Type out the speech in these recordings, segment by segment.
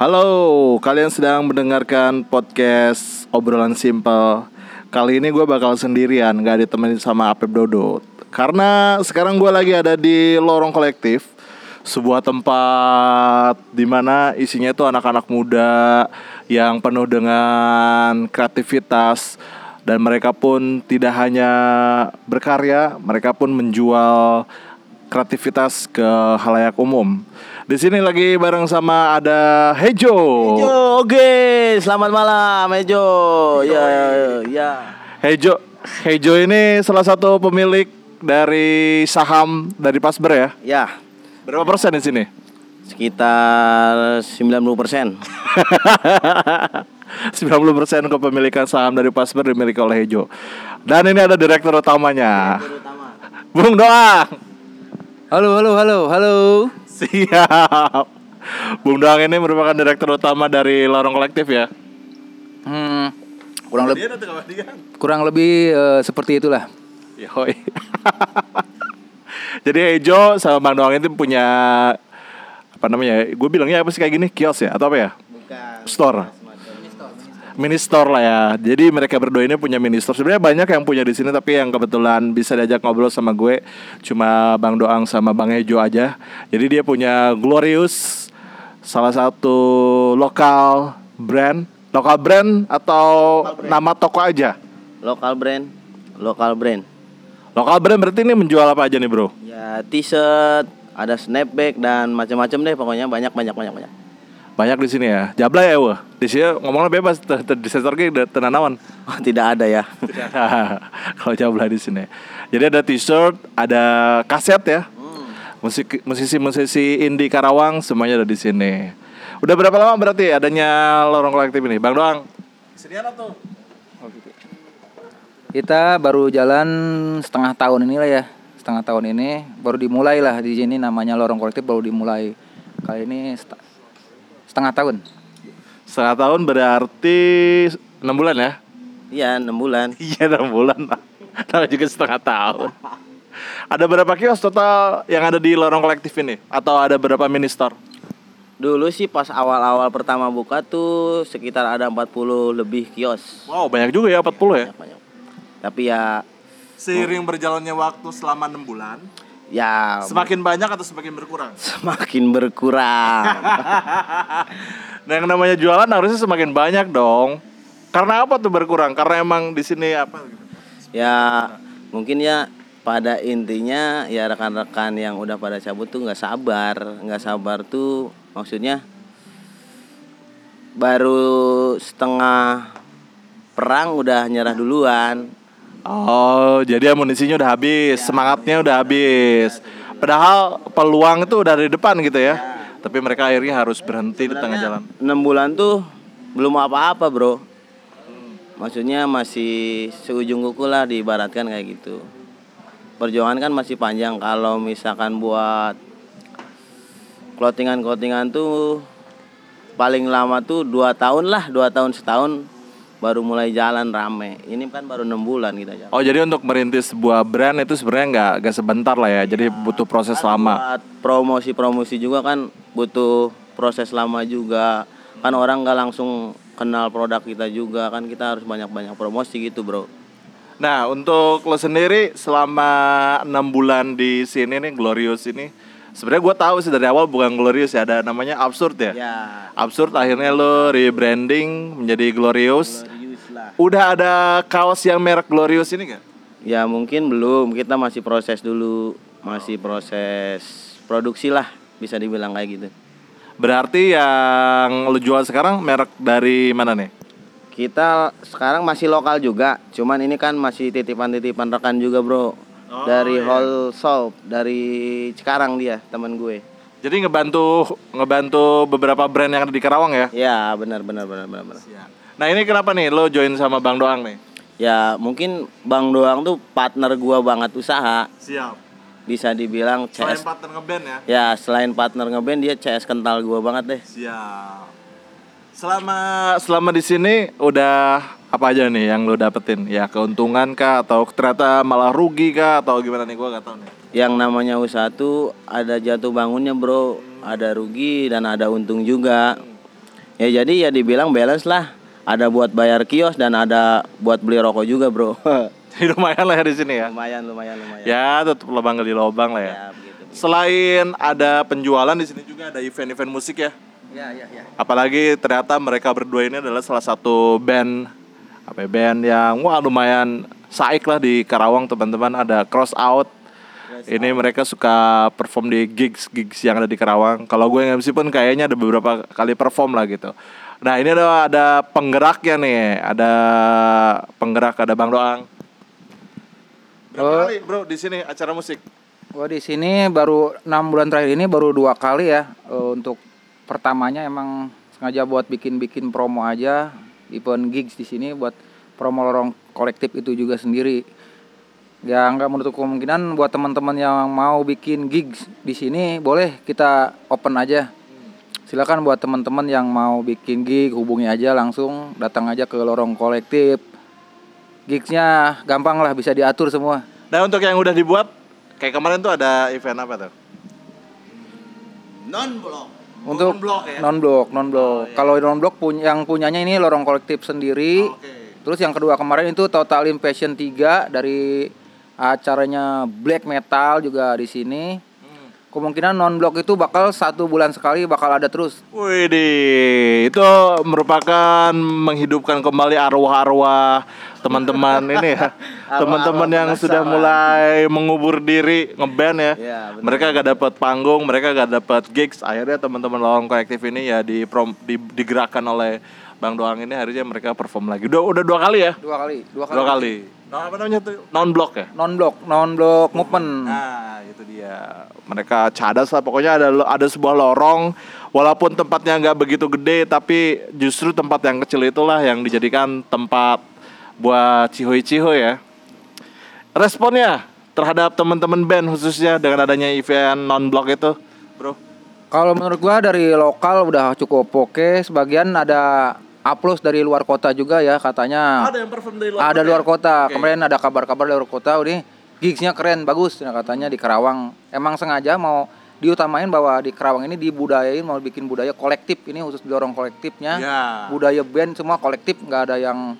Halo, kalian sedang mendengarkan podcast obrolan simple. Kali ini gue bakal sendirian, gak ditemenin sama Apep Dodo. Karena sekarang gue lagi ada di lorong kolektif, sebuah tempat di mana isinya itu anak-anak muda yang penuh dengan kreativitas dan mereka pun tidak hanya berkarya, mereka pun menjual kreativitas ke halayak umum. Di sini lagi bareng sama ada Hejo. Hejo, oke, selamat malam Hejo. Ya, ya. Hejo, Hejo ini salah satu pemilik dari saham dari Pasber ya. Ya, Berapa persen di sini? sekitar 90 persen. 90 persen kepemilikan saham dari Pasber dimiliki oleh Hejo. Dan ini ada direktur utamanya, Bung Doang. Halo, halo, halo, halo. Siap. Bung Doang ini merupakan direktur utama dari Lorong Kolektif ya. Hmm, kurang lebih kemudian? kurang lebih eh, seperti itulah. Yoi. Jadi Ejo sama Bang Doang itu punya apa namanya? Gue bilangnya apa sih kayak gini? Kios ya atau apa ya? Bukan. Store. Mini store lah ya. Jadi mereka berdua ini punya mini store. Sebenarnya banyak yang punya di sini tapi yang kebetulan bisa diajak ngobrol sama gue cuma Bang Doang sama Bang Ejo aja. Jadi dia punya Glorious salah satu lokal brand, lokal brand atau nama toko aja. Lokal brand, lokal brand. Lokal brand berarti ini menjual apa aja nih, Bro? Ya, t-shirt, ada snapback dan macam-macam deh pokoknya banyak banyak banyak banyak. Banyak di sini ya. Jablay ya, wah. Di sini ngomongnya bebas, di sensor tenanawan. Oh, tidak ada ya. Kalau Jablay di sini. Jadi ada t-shirt, ada kaset ya. Musik musisi-musisi indie Karawang semuanya ada di sini. Udah berapa lama berarti adanya lorong kolektif ini? Bang Doang. Sedian tuh. Kita baru jalan setengah tahun inilah ya. Setengah tahun ini baru dimulai lah di sini namanya lorong kolektif baru dimulai. Kali ini setengah tahun. Setengah tahun berarti 6 bulan ya? Iya, 6 bulan. Iya 6 bulan lah. Tahu juga setengah tahun. Ada berapa kios total yang ada di lorong kolektif ini? Atau ada berapa mini store? Dulu sih pas awal-awal pertama buka tuh sekitar ada 40 lebih kios. Wow banyak juga ya 40 ya. Banyak, banyak. Tapi ya Seiring berjalannya waktu selama 6 bulan, ya semakin banyak atau semakin berkurang? semakin berkurang. Nah yang namanya jualan harusnya semakin banyak dong. Karena apa tuh berkurang? Karena emang di sini apa? gitu? ya mungkin ya pada intinya ya rekan-rekan yang udah pada cabut tuh nggak sabar nggak sabar tuh maksudnya baru setengah perang udah nyerah duluan Oh, jadi amunisinya udah habis, semangatnya udah habis. Padahal peluang itu udah di depan gitu ya. Tapi mereka akhirnya harus berhenti di tengah jalan. enam bulan tuh belum apa-apa bro maksudnya masih seujung kuku lah diibaratkan kayak gitu perjuangan kan masih panjang kalau misalkan buat clothingan-clothingan tuh paling lama tuh dua tahun lah dua tahun setahun baru mulai jalan rame. Ini kan baru enam bulan kita jalan. Oh, jadi untuk merintis sebuah brand itu sebenarnya nggak nggak sebentar lah ya. Jadi butuh proses lama. buat promosi-promosi juga kan butuh proses lama juga. Kan orang nggak langsung kenal produk kita juga. Kan kita harus banyak-banyak promosi gitu bro. Nah, untuk lo sendiri selama enam bulan di sini nih Glorious ini, sebenarnya gue tahu sih dari awal bukan Glorious ya, ada namanya Absurd ya. ya Absurd akhirnya lo rebranding menjadi Glorious. glorious lah Udah ada kaos yang merek Glorious ini gak? ya mungkin belum kita masih proses dulu masih proses produksi lah bisa dibilang kayak gitu Berarti yang lo jual sekarang merek dari mana nih? kita sekarang masih lokal juga cuman ini kan masih titipan-titipan rekan juga bro dari Hall Soap dari Cikarang dia teman gue Jadi ngebantu ngebantu beberapa brand yang ada di Karawang ya. ya benar benar benar benar, benar. Nah ini kenapa nih lo join sama Bang Doang nih? Ya mungkin Bang Doang tuh partner gua banget usaha Siap. Bisa dibilang Selain CS partner ngeband ya. Ya selain partner ngeband dia CS kental gua banget deh Siap. Selama selama di sini udah apa aja nih yang lo dapetin? Ya keuntungan kah atau ternyata malah rugi kah atau gimana nih gua gak tahu nih. Yang namanya usaha tuh ada jatuh bangunnya bro Ada rugi dan ada untung juga Ya jadi ya dibilang balance lah. Ada buat bayar kios dan ada buat beli rokok juga bro. Jadi lumayan lah ya di sini ya. lumayan lumayan lumayan. Ya, tetap lubang gali lubang lah ya. Ya, begitu. Selain ada penjualan di sini juga ada event-event musik ya. Ya, ya, ya. Apalagi ternyata mereka berdua ini adalah salah satu band apa band yang wah lumayan saik lah di Karawang teman-teman ada Cross Out. Ini mereka suka perform di gigs gigs yang ada di Karawang. Kalau gue yang MC pun kayaknya ada beberapa kali perform lah gitu. Nah ini ada ada penggeraknya nih, ada penggerak ada Bang Doang. Berapa Oh. kali bro di sini acara musik? Gua di sini baru enam bulan terakhir ini baru dua kali ya. Eh, untuk pertamanya emang sengaja buat bikin-bikin promo aja, event gigs di sini buat promo lorong kolektif itu juga sendiri. Ya nggak menutup kemungkinan buat teman-teman yang mau bikin gigs di sini boleh kita open aja. Silakan buat teman-teman yang mau bikin gig hubungi aja langsung datang aja ke lorong kolektif. Gigsnya gampang lah bisa diatur semua. Nah untuk yang udah dibuat kayak kemarin tuh ada event apa tuh? Non blok. Untuk Non-blok ya? non blok non blok kalau non blok punya yang punyanya ini lorong kolektif sendiri Oke. terus yang kedua kemarin itu Total Impassion 3 dari acaranya black metal juga di sini. Kemungkinan non blok itu bakal satu bulan sekali bakal ada terus Wih itu merupakan menghidupkan kembali arwah-arwah teman-teman ini ya, teman-teman yang sudah mulai mengubur diri ngeband ya. Ya, mereka gak dapat panggung, mereka gak dapat gigs. Akhirnya teman-teman lorong kolektif ini ya di, di digerakkan oleh Bang Doang ini akhirnya mereka perform lagi. Udah udah dua kali ya? dua kali dua kali, Dua kali. Nah, apa namanya tuh? Non block ya? non blok non blok movement Nah, itu dia. Mereka cadas lah. Pokoknya ada ada sebuah lorong, walaupun tempatnya nggak begitu gede, tapi justru tempat yang kecil itulah yang dijadikan tempat buat cihoy-cihoy ya. Responnya terhadap teman-teman band khususnya dengan adanya event non block itu, bro. Kalau menurut gua dari lokal udah cukup oke. Sebagian ada upload dari luar kota juga ya katanya. Ada yang perform dari ada luar kota. Oke. Kemarin ada kabar-kabar dari luar kota. Udah gigsnya keren, bagus. Nah, katanya di Karawang. Emang sengaja mau diutamain bahwa di Karawang ini dibudayain mau bikin budaya kolektif ini khusus dorong kolektifnya. Ya. Budaya band semua kolektif, nggak ada yang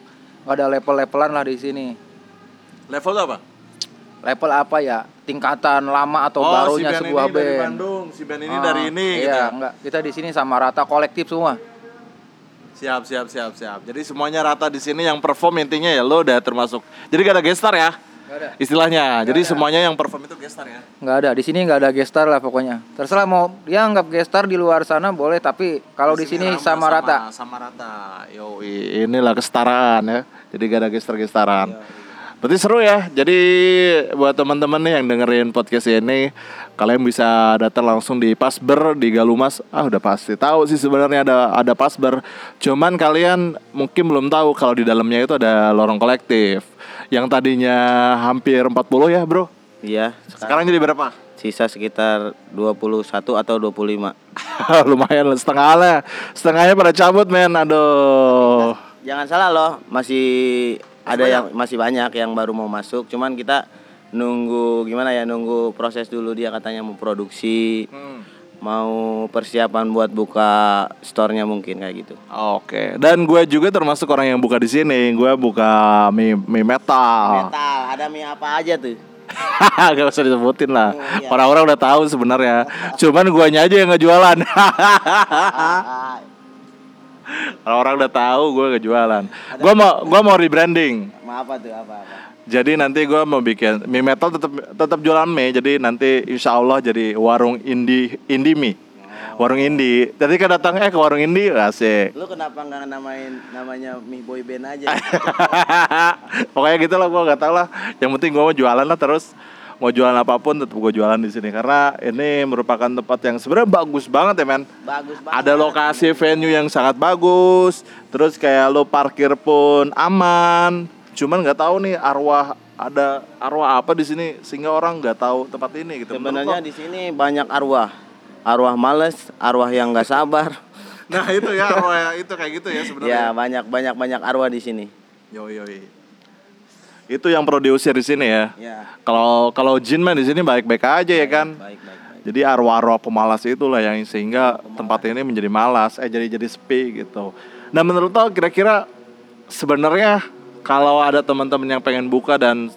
nggak ada level-levelan lah di sini. Level apa? Level apa ya? Tingkatan lama atau Oh, barunya si band sebuah ini dari band. Bandung, si band ini Ah, dari ini iya, gitu. ya. enggak. Kita di sini sama rata kolektif semua. Siap, siap, siap, siap. Jadi semuanya rata di sini yang perform intinya ya lo udah termasuk. Jadi gak ada gestar ya? Enggak ada. Istilahnya. Jadi semuanya yang perform itu gestar ya. Nggak ada. Di sini nggak ada gestar lah pokoknya. Terserah mau dia anggap gestar di luar sana boleh, tapi kalau di sini rama sama rata. Sama rata. Yo, inilah kesetaraan ya. Jadi gak ada gestar-gestaran. Berarti seru ya. Jadi buat teman-teman nih yang dengerin podcast ini, kalian bisa datang langsung di Pasber di Galumas. Ah, udah pasti tahu sih sebenarnya ada ada Pasber. Cuman kalian mungkin belum tahu kalau di dalamnya itu ada lorong kolektif yang tadinya hampir 40 ya, Bro. Iya. Sekarang jadi berapa? Sisa sekitar 21 atau 25. Lumayan setengah lah. Setengahnya pada cabut, men. Aduh. Jangan salah loh, masih ada banyak? yang masih banyak yang baru mau masuk. Cuman kita nunggu gimana ya, nunggu proses dulu dia katanya mau produksi, Hmm. mau persiapan buat buka store-nya mungkin kayak gitu. Oke, dan gue juga termasuk orang yang buka di sini. Gue buka mie, mie metal. Metal, ada mie apa aja tuh? Gak usah disebutin lah. Oh, iya. Orang-orang udah tahu sebenarnya. Cuman guanya aja yang ngejualan. Ah, Orang-orang udah tahu gue ngejualan. Gue mau gue mau rebranding. Ma apa tuh? Apa apa? Jadi nanti gue mau bikin mie metal tetap tetap jualan mie. Jadi nanti insya Allah jadi warung indie indie mie. Warung indie. Jadi kan datang eh ke warung indie asik. Lu kenapa nggak namain namanya mie boy band aja? Pokoknya gitu lah gue gak tau lah. Yang penting gue mau jualan lah terus mau jualan apa pun tetap gue jualan di sini karena ini merupakan tempat yang sebenarnya bagus banget ya men. Bagus banget. Ada lokasi venue yang sangat bagus, terus kayak lo parkir pun aman. Cuman nggak tahu nih arwah ada arwah apa di sini sehingga orang nggak tahu tempat ini gitu. Sebenarnya di sini banyak arwah. Arwah males, arwah yang nggak sabar. nah itu ya arwah itu kayak gitu ya sebenarnya. Ya banyak banyak banyak arwah di sini. Yo yo yo. Itu yang perlu diusir di sini ya. Ya. Kalau kalau jin mah di sini baik-baik aja ya kan. Baik baik baik. Jadi arwah-arwah pemalas itulah yang sehingga tempat ini menjadi malas, eh jadi jadi sepi gitu. Nah menurut lo kira-kira sebenarnya kalau ada teman-teman yang pengen buka dan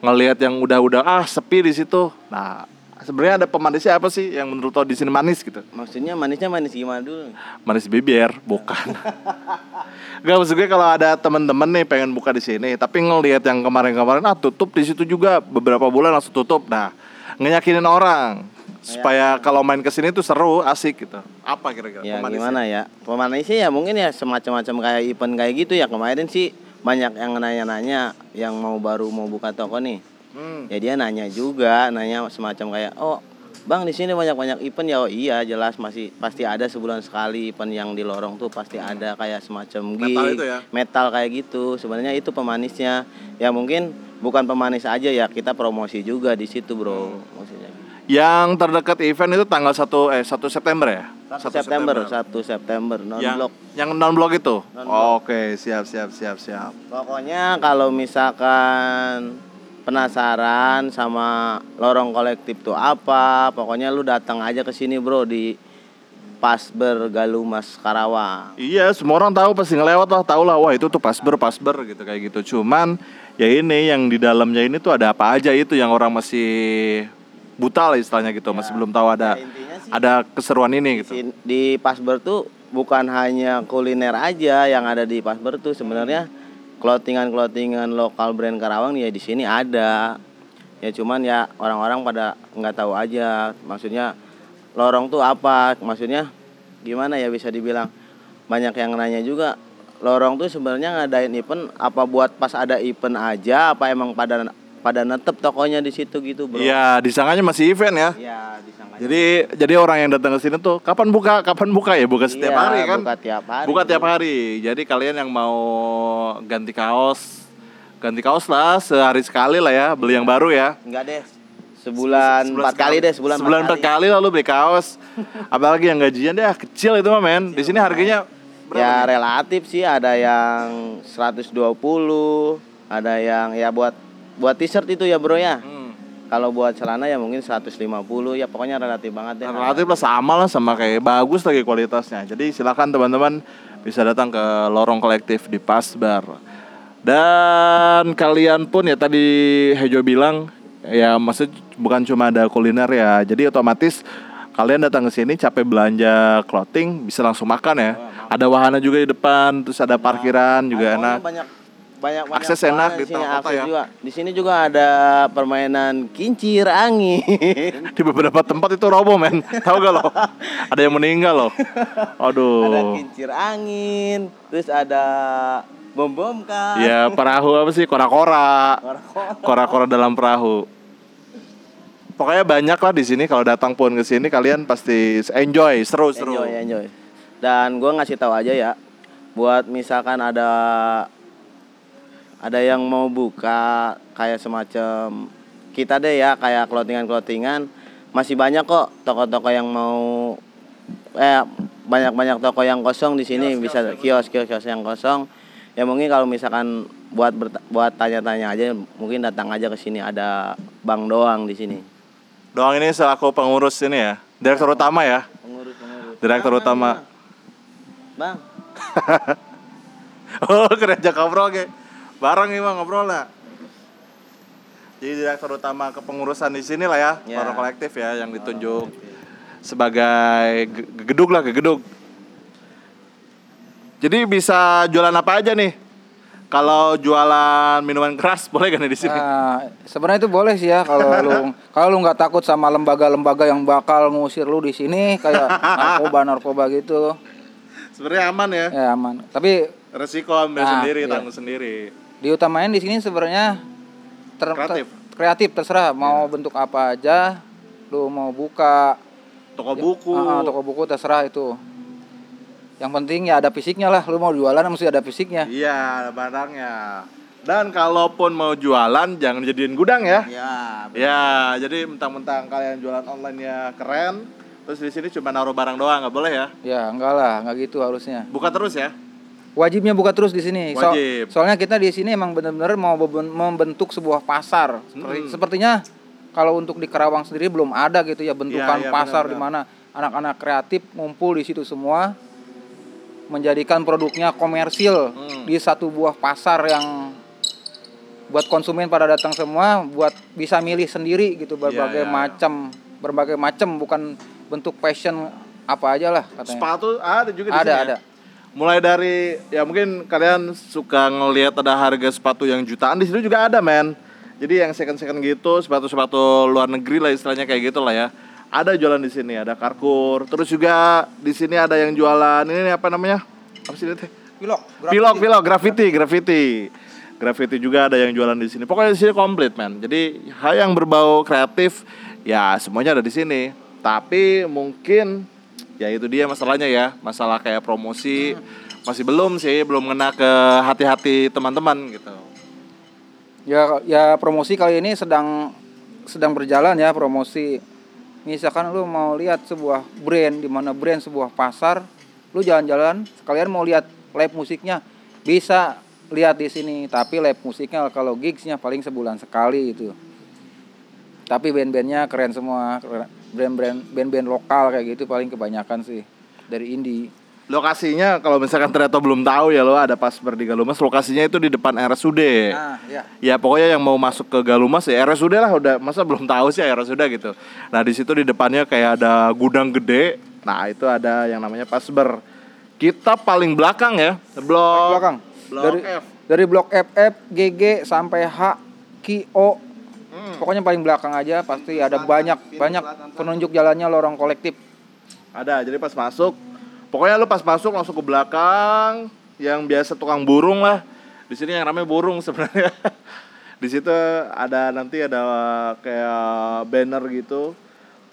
ngelihat yang udah-udah ah sepi di situ, nah sebenarnya ada pemanisnya apa sih yang menurut lo di sini manis gitu? Maksudnya manisnya manis gimana dulu? Manis bibir, bukan. Gak maksud gue kalau ada teman-teman nih pengen buka di sini, tapi ngelihat yang kemarin-kemarin ah tutup di situ juga beberapa bulan langsung tutup. Nah, ngeyakinin orang supaya kalau main ke sini tuh seru, asik gitu. Apa kira-kira Ya pemanisnya? gimana ya? Pemanisnya ya mungkin ya semacam-macam kayak event kayak gitu ya kemarin sih banyak yang nanya-nanya yang mau baru mau buka toko nih. Hmm. Ya dia nanya juga, nanya semacam kayak oh Bang di sini banyak-banyak event ya oh iya jelas masih pasti ada sebulan sekali event yang di lorong tuh pasti ada kayak semacam gig Metal itu ya? metal kayak gitu sebenarnya itu pemanisnya ya mungkin bukan pemanis aja ya kita promosi juga di situ bro maksudnya Yang terdekat event itu tanggal 1 eh 1 September ya? 1 September 1 September non Yang blok yang non blok itu. Non-blok. Oke, siap siap siap siap. Pokoknya kalau misalkan penasaran sama lorong kolektif tuh apa, pokoknya lu datang aja ke sini bro di Pasber Galumas Karawang. Iya, semua orang tahu pasti ngelewat lah, tahu lah wah itu tuh pasber pasber gitu kayak gitu. Cuman ya ini yang di dalamnya ini tuh ada apa aja itu yang orang masih buta lah istilahnya gitu, masih belum tahu ada Ya, sih ada keseruan ini gitu. Di, di Pasber tuh bukan hanya kuliner aja yang ada di Pasber tuh sebenarnya clothingan-clothingan lokal brand Karawang ya di sini ada. Ya cuman ya orang-orang pada nggak tahu aja. Maksudnya lorong tuh apa? Maksudnya gimana ya bisa dibilang banyak yang nanya juga lorong tuh sebenarnya ngadain event apa buat pas ada event aja apa emang pada pada netep tokonya di situ gitu bro Iya, disangkanya masih event ya. ya disangkanya Jadi jadi orang yang datang ke sini tuh kapan buka? Kapan buka ya? Buka setiap Iya, hari kan? buka tiap hari Buka tiap hari. Jadi kalian yang mau ganti kaos, ganti kaos lah sehari sekali lah ya, beli yang baru ya. Enggak deh. Sebulan empat kali deh, sebulan sebulan empat kali lalu beli kaus apalagi yang gajian deh kecil itu mah men di sini harganya Ya relatif sih ada yang 120, ada yang ya buat buat t-shirt itu ya bro ya. Hmm. Kalau buat celana ya mungkin 150 ya pokoknya relatif banget deh. relatif lah sama lah sama kayak bagus lagi kualitasnya jadi silakan teman-teman bisa datang ke lorong kolektif di Pasbar dan kalian pun ya tadi Hejo bilang ya maksud bukan cuma ada kuliner ya jadi otomatis kalian datang ke sini capek belanja clothing bisa langsung makan ya ada wahana juga di depan terus ada parkiran juga Pokoknya enak Banyak banyak banyak Akses enak di sini, tengah kota akses ya. juga. Di sini juga ada permainan kincir angin. di beberapa tempat itu roboh men tahu gak lo ada yang meninggal loh ada aduh kincir angin, terus ada bom bom kan. ya perahu apa sih kora-kora kora-kora dalam perahu pokoknya banyak lah di sini kalau datang pun ke sini kalian pasti enjoy seru seru Enjoy, enjoy. Dan gue ngasih tahu aja ya, buat misalkan ada ada yang mau buka kayak semacam kita deh ya kayak clothingan clothingan masih banyak kok toko-toko yang mau eh banyak-banyak toko yang kosong di sini. Bisa kios kios kios yang kosong. Ya mungkin kalau misalkan buat buat tanya-tanya aja mungkin datang aja ke sini. Ada bang doang di sini. Doang ini selaku pengurus ini ya. Direktur utama ya. Pengurus pengurus. Direktur utama. bang oh kerja ngobrol ke bareng nih bang ngobrol lah. Jadi direktur utama kepengurusan di sini lah ya Ya. kolektif ya yang ditunjuk sebagai ge- gedung lah gedung jadi bisa jualan apa aja nih? Kalau jualan minuman keras boleh gak nih di sini? Nah, sebenarnya itu boleh sih ya kalau lu kalau lu nggak takut sama lembaga-lembaga yang bakal ngusir lu di sini kayak narkoba narkoba gitu. Sebenarnya aman ya. Ya aman. Tapi resiko ambil Nah, sendiri iya. tanggung sendiri diutamain di sini sebenarnya ter- Kreatif. ter- kreatif. terserah mau bentuk apa aja. Lu mau buka. Toko buku. Ah, ah, toko buku terserah itu. Yang penting ya ada fisiknya lah. Lu mau jualan mesti ada fisiknya. Iya ada barangnya. Dan kalaupun mau jualan jangan jadiin gudang ya. Ya Ya, jadi mentang-mentang kalian jualan online-nya keren, terus di sini cuma naruh barang doang, nggak boleh ya? ya enggak lah enggak gitu harusnya. Buka terus ya? Wajibnya buka terus di sini So- Wajib. soalnya kita di sini emang benar-benar mau membentuk sebuah pasar Seperti- Hmm. sepertinya kalau untuk di Karawang sendiri belum ada gitu ya bentukan iya, pasar di mana anak-anak kreatif ngumpul di situ semua menjadikan produknya komersil Hmm. di satu buah pasar yang buat konsumen pada datang semua buat bisa milih sendiri gitu berbagai iya, iya. macam berbagai macam bukan bentuk fashion apa aja lah katanya Sepatu ada juga di ada sini. ya? ada Mulai dari ya mungkin kalian suka ngelihat ada harga sepatu yang jutaan di situ juga ada men. Jadi yang second second gitu sepatu-sepatu luar negeri lah istilahnya kayak gitu lah ya. Ada jualan di sini, ada Karkur. Terus juga di sini ada yang jualan ini apa namanya? Apa sih teh? pilok Pilok, pilok, graffiti, graffiti. Graffiti juga ada yang jualan di sini. Pokoknya di sini komplit, man. Jadi hal yang berbau kreatif ya semuanya ada di sini. Tapi mungkin ya itu dia masalahnya ya, masalah kayak promosi masih belum sih, belum ngena ke hati-hati teman-teman gitu. ya ya promosi kali ini sedang sedang berjalan ya promosi. Misalkan lu mau lihat sebuah brand di mana brand sebuah pasar lu jalan-jalan sekalian mau lihat live musiknya bisa lihat di sini. Tapi live musiknya kalau gigsnya paling sebulan sekali itu tapi band-bandnya keren semua brand-brand band-band lokal kayak gitu paling kebanyakan sih dari indie Lokasinya kalau misalkan ternyata belum tahu ya lo ada pas di Galumas, lokasinya itu di depan RSUD. nah ya Ya pokoknya yang mau masuk ke Galumas ya RSUD lah udah masa belum tahu sih RSUD gitu. Nah di situ di depannya kayak ada gudang gede. Nah itu ada yang namanya Pasber. Kita paling belakang ya, blok belakang Blok dari F. dari blok FF GG sampai H Q O Hmm. pokoknya paling belakang aja pasti ada banyak banyak penunjuk jalannya lorong kolektif Ada. Jadi pas masuk, pokoknya lu pas masuk langsung ke belakang yang biasa tukang burung lah. Di sini yang ramai burung sebenarnya. di situ ada nanti ada kayak banner gitu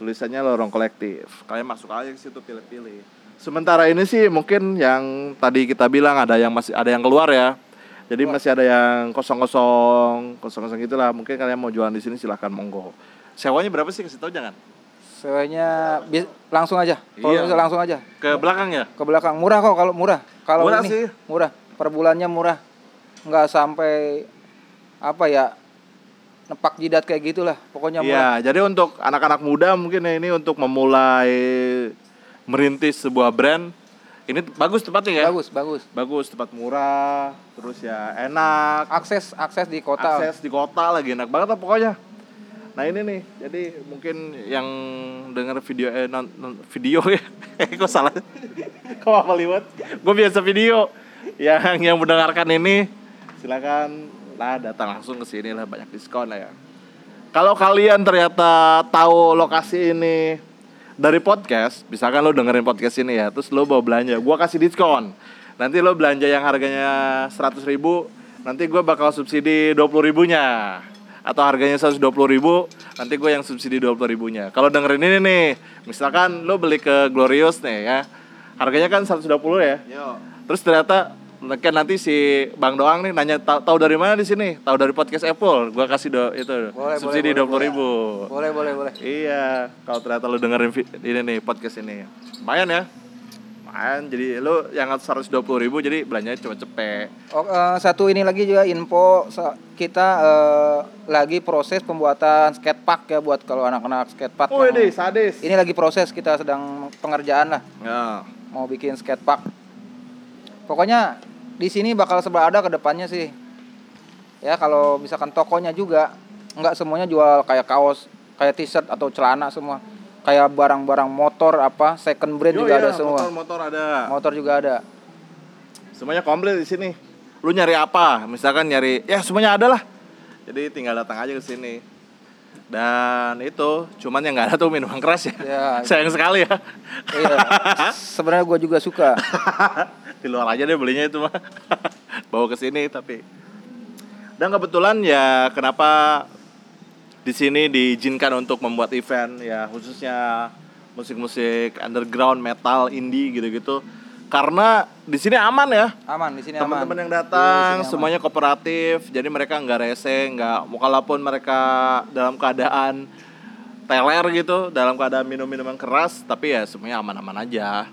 tulisannya lorong kolektif. Kalian masuk aja ke situ pilih-pilih. Sementara ini sih mungkin yang tadi kita bilang ada yang masih ada yang keluar ya. Jadi masih ada yang kosong-kosong, kosong-kosong gitulah. Mungkin kalian mau jualan di sini silahkan monggo. Sewanya berapa sih kasih tahu jangan? sewanya bi- langsung aja kalau Iya. bisa langsung aja Ke belakang ya? ke belakang murah kok kalau murah kalau Murah ini sih. murah per bulannya murah nggak sampai apa ya nepak jidat kayak gitulah pokoknya murah Iya, jadi untuk anak-anak muda mungkin ya ini untuk memulai merintis sebuah brand ini bagus tempatnya ya. bagus bagus Bagus, tempat murah, terus ya enak, akses akses di kota akses di kota lagi enak banget lah pokoknya. Nah ini nih, jadi mungkin yang dengar video eh non, non- video ya, eh kok salah? kok apa liwat? Gue biasa video. Yang yang mendengarkan ini silakan lah datang langsung ke sini lah banyak diskon lah ya. Kalau kalian ternyata tahu lokasi ini dari podcast, misalkan lo dengerin podcast ini ya, terus lo bawa belanja, gua kasih diskon. Nanti lo belanja yang harganya 100.000 ribu, nanti gua bakal subsidi 20 ribunya. Atau harganya 120 ribu, nanti gue yang subsidi 20 ribunya. Kalau dengerin ini nih, misalkan lo beli ke Glorious nih ya, harganya kan 120 ya. Terus ternyata kan nanti si Bang Doang nih nanya "Tahu- dari mana di sini? Tahu dari podcast Apple. Gua kasih do, itu Boleh, subsidi dua puluh ribu. boleh boleh boleh Iya, kalau ternyata lu dengerin ini nih podcast ini, lumayan ya. Lumayan, jadi lu yang 120 ribu jadi belanjanya cuma cepet. Oh, eh, satu ini lagi juga info kita eh, lagi proses pembuatan skatepark ya buat kalau anak-anak skatepark. Oh ini sadis. Ini lagi proses kita sedang pengerjaan lah Ya. mau bikin skatepark. Pokoknya di sini bakal ada ke depannya sih. Ya kalau misalkan tokonya juga nggak semuanya jual kayak kaos, kayak t-shirt atau celana semua. Kayak barang-barang motor apa second brand Yo, juga iya, ada semua. Motor-motor ada. Motor juga ada. Semuanya komplit di sini. Lu nyari apa? Misalkan nyari, ya semuanya ada lah. Jadi tinggal datang aja ke sini. Dan itu, cuman yang nggak ada tuh minuman keras ya. Ya. Sayang sekali ya. Iya. Sebenarnya gue juga suka. di luar aja deh belinya itu mah bawa ke sini tapi. Dan kebetulan ya kenapa di sini diizinkan untuk membuat event ya khususnya musik-musik underground metal indie gitu-gitu. Karena di sini aman ya. Aman di sini aman. teman-teman yang datang semuanya kooperatif jadi mereka nggak rese nggak walaupun mereka dalam keadaan teler gitu dalam keadaan minum minuman keras tapi ya semuanya aman-aman aja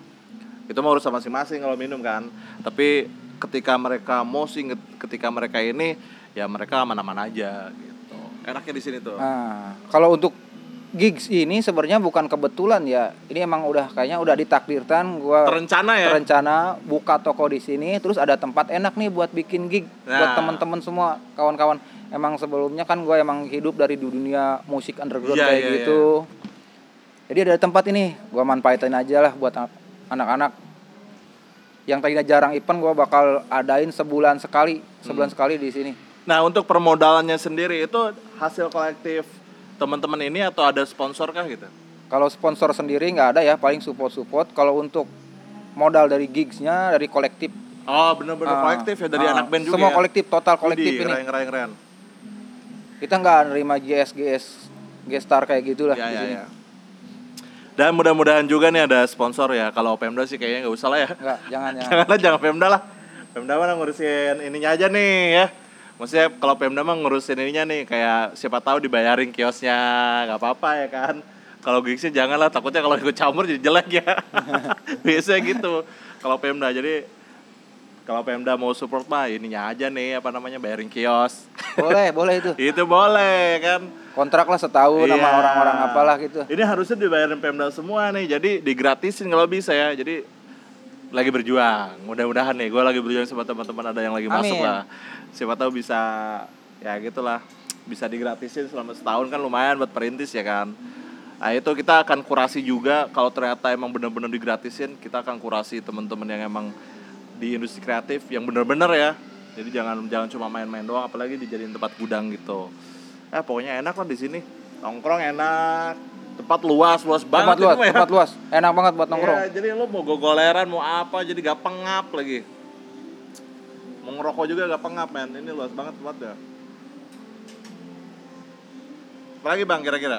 itu mau urusan masing-masing kalau minum kan tapi ketika mereka mosing ketika mereka ini ya mereka aman-aman aja gitu Enaknya di sini tuh. Nah, kalau untuk gigs ini sebenarnya bukan kebetulan ya. Ini emang udah kayaknya udah ditakdirkan gua Terencana ya. terencana buka toko di sini terus ada tempat enak nih buat bikin gig buat Nah. teman-teman semua kawan-kawan. Emang sebelumnya kan gue emang hidup dari dunia musik underground Iya, kayak iya, gitu. Jadi ada tempat ini, gua manfaatin aja lah buat anak-anak. Yang tadinya jarang event gua bakal adain sebulan sekali, Hmm. sebulan sekali di sini. Nah, untuk permodalannya sendiri itu hasil kolektif teman-teman ini atau ada sponsor kah gitu? Kalau sponsor sendiri nggak ada ya, paling support-support. Kalau untuk modal dari gigsnya dari kolektif. Oh, bener-bener Ah, kolektif ya dari ah, anak band juga. Semua ya? kolektif, total kolektif Widih, ini. Keren, keren, keren. Kita nggak nerima GS GS gestar kayak gitulah Ya, di ya, sini. ya. Dan mudah-mudahan juga nih ada sponsor ya. Kalau Pemda sih kayaknya nggak usah lah ya. Nggak, jangan ya. Janganlah jangan Pemda lah. Pemda mah ngurusin ininya aja nih ya. Maksudnya kalau Pemda mah ngurusin ininya nih kayak siapa tahu dibayarin kiosnya nggak apa-apa ya kan. Kalau gigsnya janganlah takutnya kalau ikut campur jadi jelek ya. Biasanya gitu. Kalau Pemda jadi kalau Pemda mau support mah ininya aja nih apa namanya bayarin kios. Boleh, boleh itu. itu boleh kan. Kontrak lah setahun sama Iya. orang-orang apalah gitu. Ini harusnya dibayarin Pemda semua nih. Jadi digratisin kalau bisa ya. Jadi lagi berjuang. Mudah-mudahan nih gue lagi berjuang sama teman-teman ada yang lagi masuk Amin. lah. Siapa tahu bisa ya gitulah. Bisa digratisin selama setahun kan lumayan buat perintis ya kan. Nah itu kita akan kurasi juga kalau ternyata emang bener-bener digratisin kita akan kurasi teman-teman yang emang di industri kreatif yang bener-bener ya. Jadi jangan jangan cuma main-main doang apalagi dijadiin tempat gudang gitu. Eh pokoknya enak lah di sini. Nongkrong enak. Tempat luas, luas banget Tempat luas, ya. tempat luas. Enak banget buat nongkrong. Ya, jadi lo mau gogoleran, mau apa, jadi gak pengap lagi. Mau ngerokok juga gak pengap, men. Ini luas banget tempatnya. Apalagi bang kira-kira?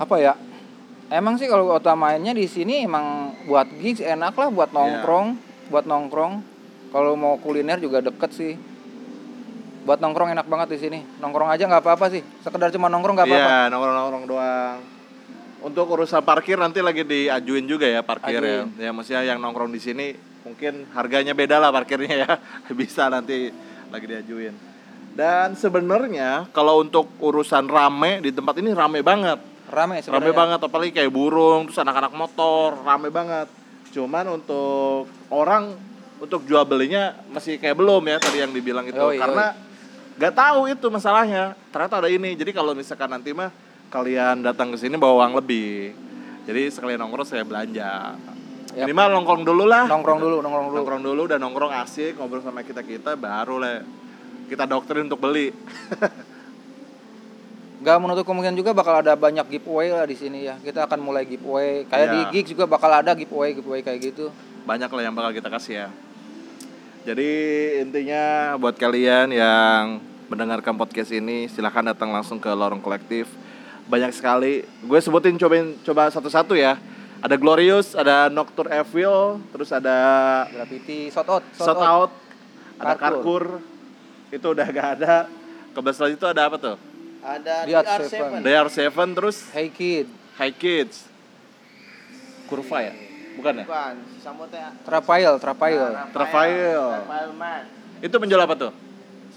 Apa ya? Emang sih kalau utamanya di sini emang buat gigs enak lah buat nongkrong, buat nongkrong. Kalau mau kuliner juga deket sih. Buat nongkrong enak banget di sini. Nongkrong aja nggak apa-apa sih. Sekedar cuma nongkrong nggak apa-apa. Iya, nongkrong-nongkrong doang. Untuk urusan parkir nanti lagi diajuin juga ya parkir ya. Ajuin. Ya maksudnya yang nongkrong di sini mungkin harganya beda lah parkirnya ya. Bisa nanti lagi diajuin. Dan sebenarnya kalau untuk urusan rame di tempat ini rame banget. Rame Rame sebenarnya. banget apalagi kayak burung, terus anak-anak motor, rame banget. Cuman untuk orang untuk jual belinya masih kayak belum ya tadi yang dibilang itu Yoi, karena nggak tahu itu masalahnya. Ternyata ada ini. Jadi kalau misalkan nanti mah kalian datang ke sini bawa uang lebih. Jadi sekalian nongkrong saya belanja. Yap. Minimal nongkrong dulu lah. Nongkrong dulu, nongkrong dulu. Nongkrong dulu dan nongkrong asik ngobrol sama kita kita baru lah kita doktrin untuk beli. Gak menutup kemungkinan juga bakal ada banyak giveaway lah di sini ya. Kita akan mulai giveaway. Kayak Iya. di gigs juga bakal ada giveaway, giveaway kayak gitu. banyak lah yang bakal kita kasih ya. Jadi intinya buat kalian yang mendengarkan podcast ini silahkan datang langsung ke lorong kolektif. Banyak sekali. Gue sebutin cobain coba satu-satu ya. Ada Glorious, ada Nocturne Evil, terus ada Graffiti, shot out, Shot Out, ada Karkur. Itu udah gak ada. Kebetulan itu ada apa tuh? Ada Di Art DR7. Seven. DR7 terus Hey kid, High Kids. Kurva ya? Bukan ya? Bukan. Trapail, Trapail. Trafael. Rafael Man. Itu menjual apa tuh?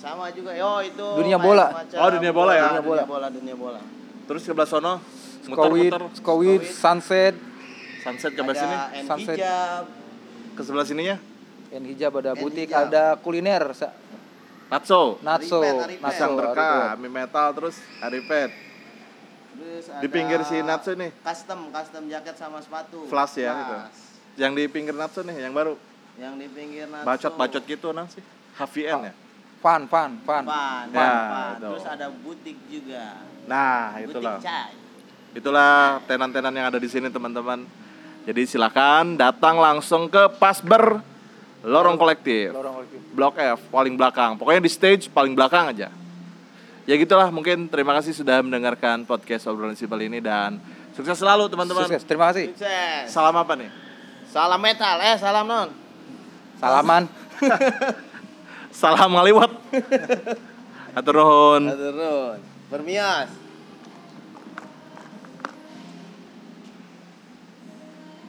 Sama juga. Yo, itu Dunia bola. semacam Oh, dunia bola ya? Dunia bola, bola, dunia bola. Terus sebelah sono Skowid, muter-muter Skowid, Sunset, sunset ke sebelah sini. Ada Sunset. hijab. Ke sebelah sininya yang hijab ada butik, hijab. ada kuliner, Natso. natso, natso, berkah, Aripet. mie metal terus Aripet. Terus Di pinggir si Natsu nih. Custom, custom jaket sama sepatu. Flash ya, gitu. Yang di pinggir Natso nih, yang baru. Yang di pinggir Natsu. Bacot-bacot gitu nang sih. HVN ya. Fun, fun, fun. Pan, Ya, pan. itu. Terus ada butik juga. Nah, Butik itulah. cai. Itulah tenan-tenan yang ada di sini, teman-teman. Jadi silakan datang langsung ke Pasber Lorong Kolektif. Lorong kolektif. Blok F paling belakang. Pokoknya di stage paling belakang aja. Ya gitulah mungkin terima kasih sudah mendengarkan podcast obrolan simpel ini dan sukses selalu teman-teman. Sukses, terima kasih. Sukses. Salam apa nih? Salam metal, eh salam non. Salaman. Salam ngaliwat. Atur nuhun. Turun. Bermias.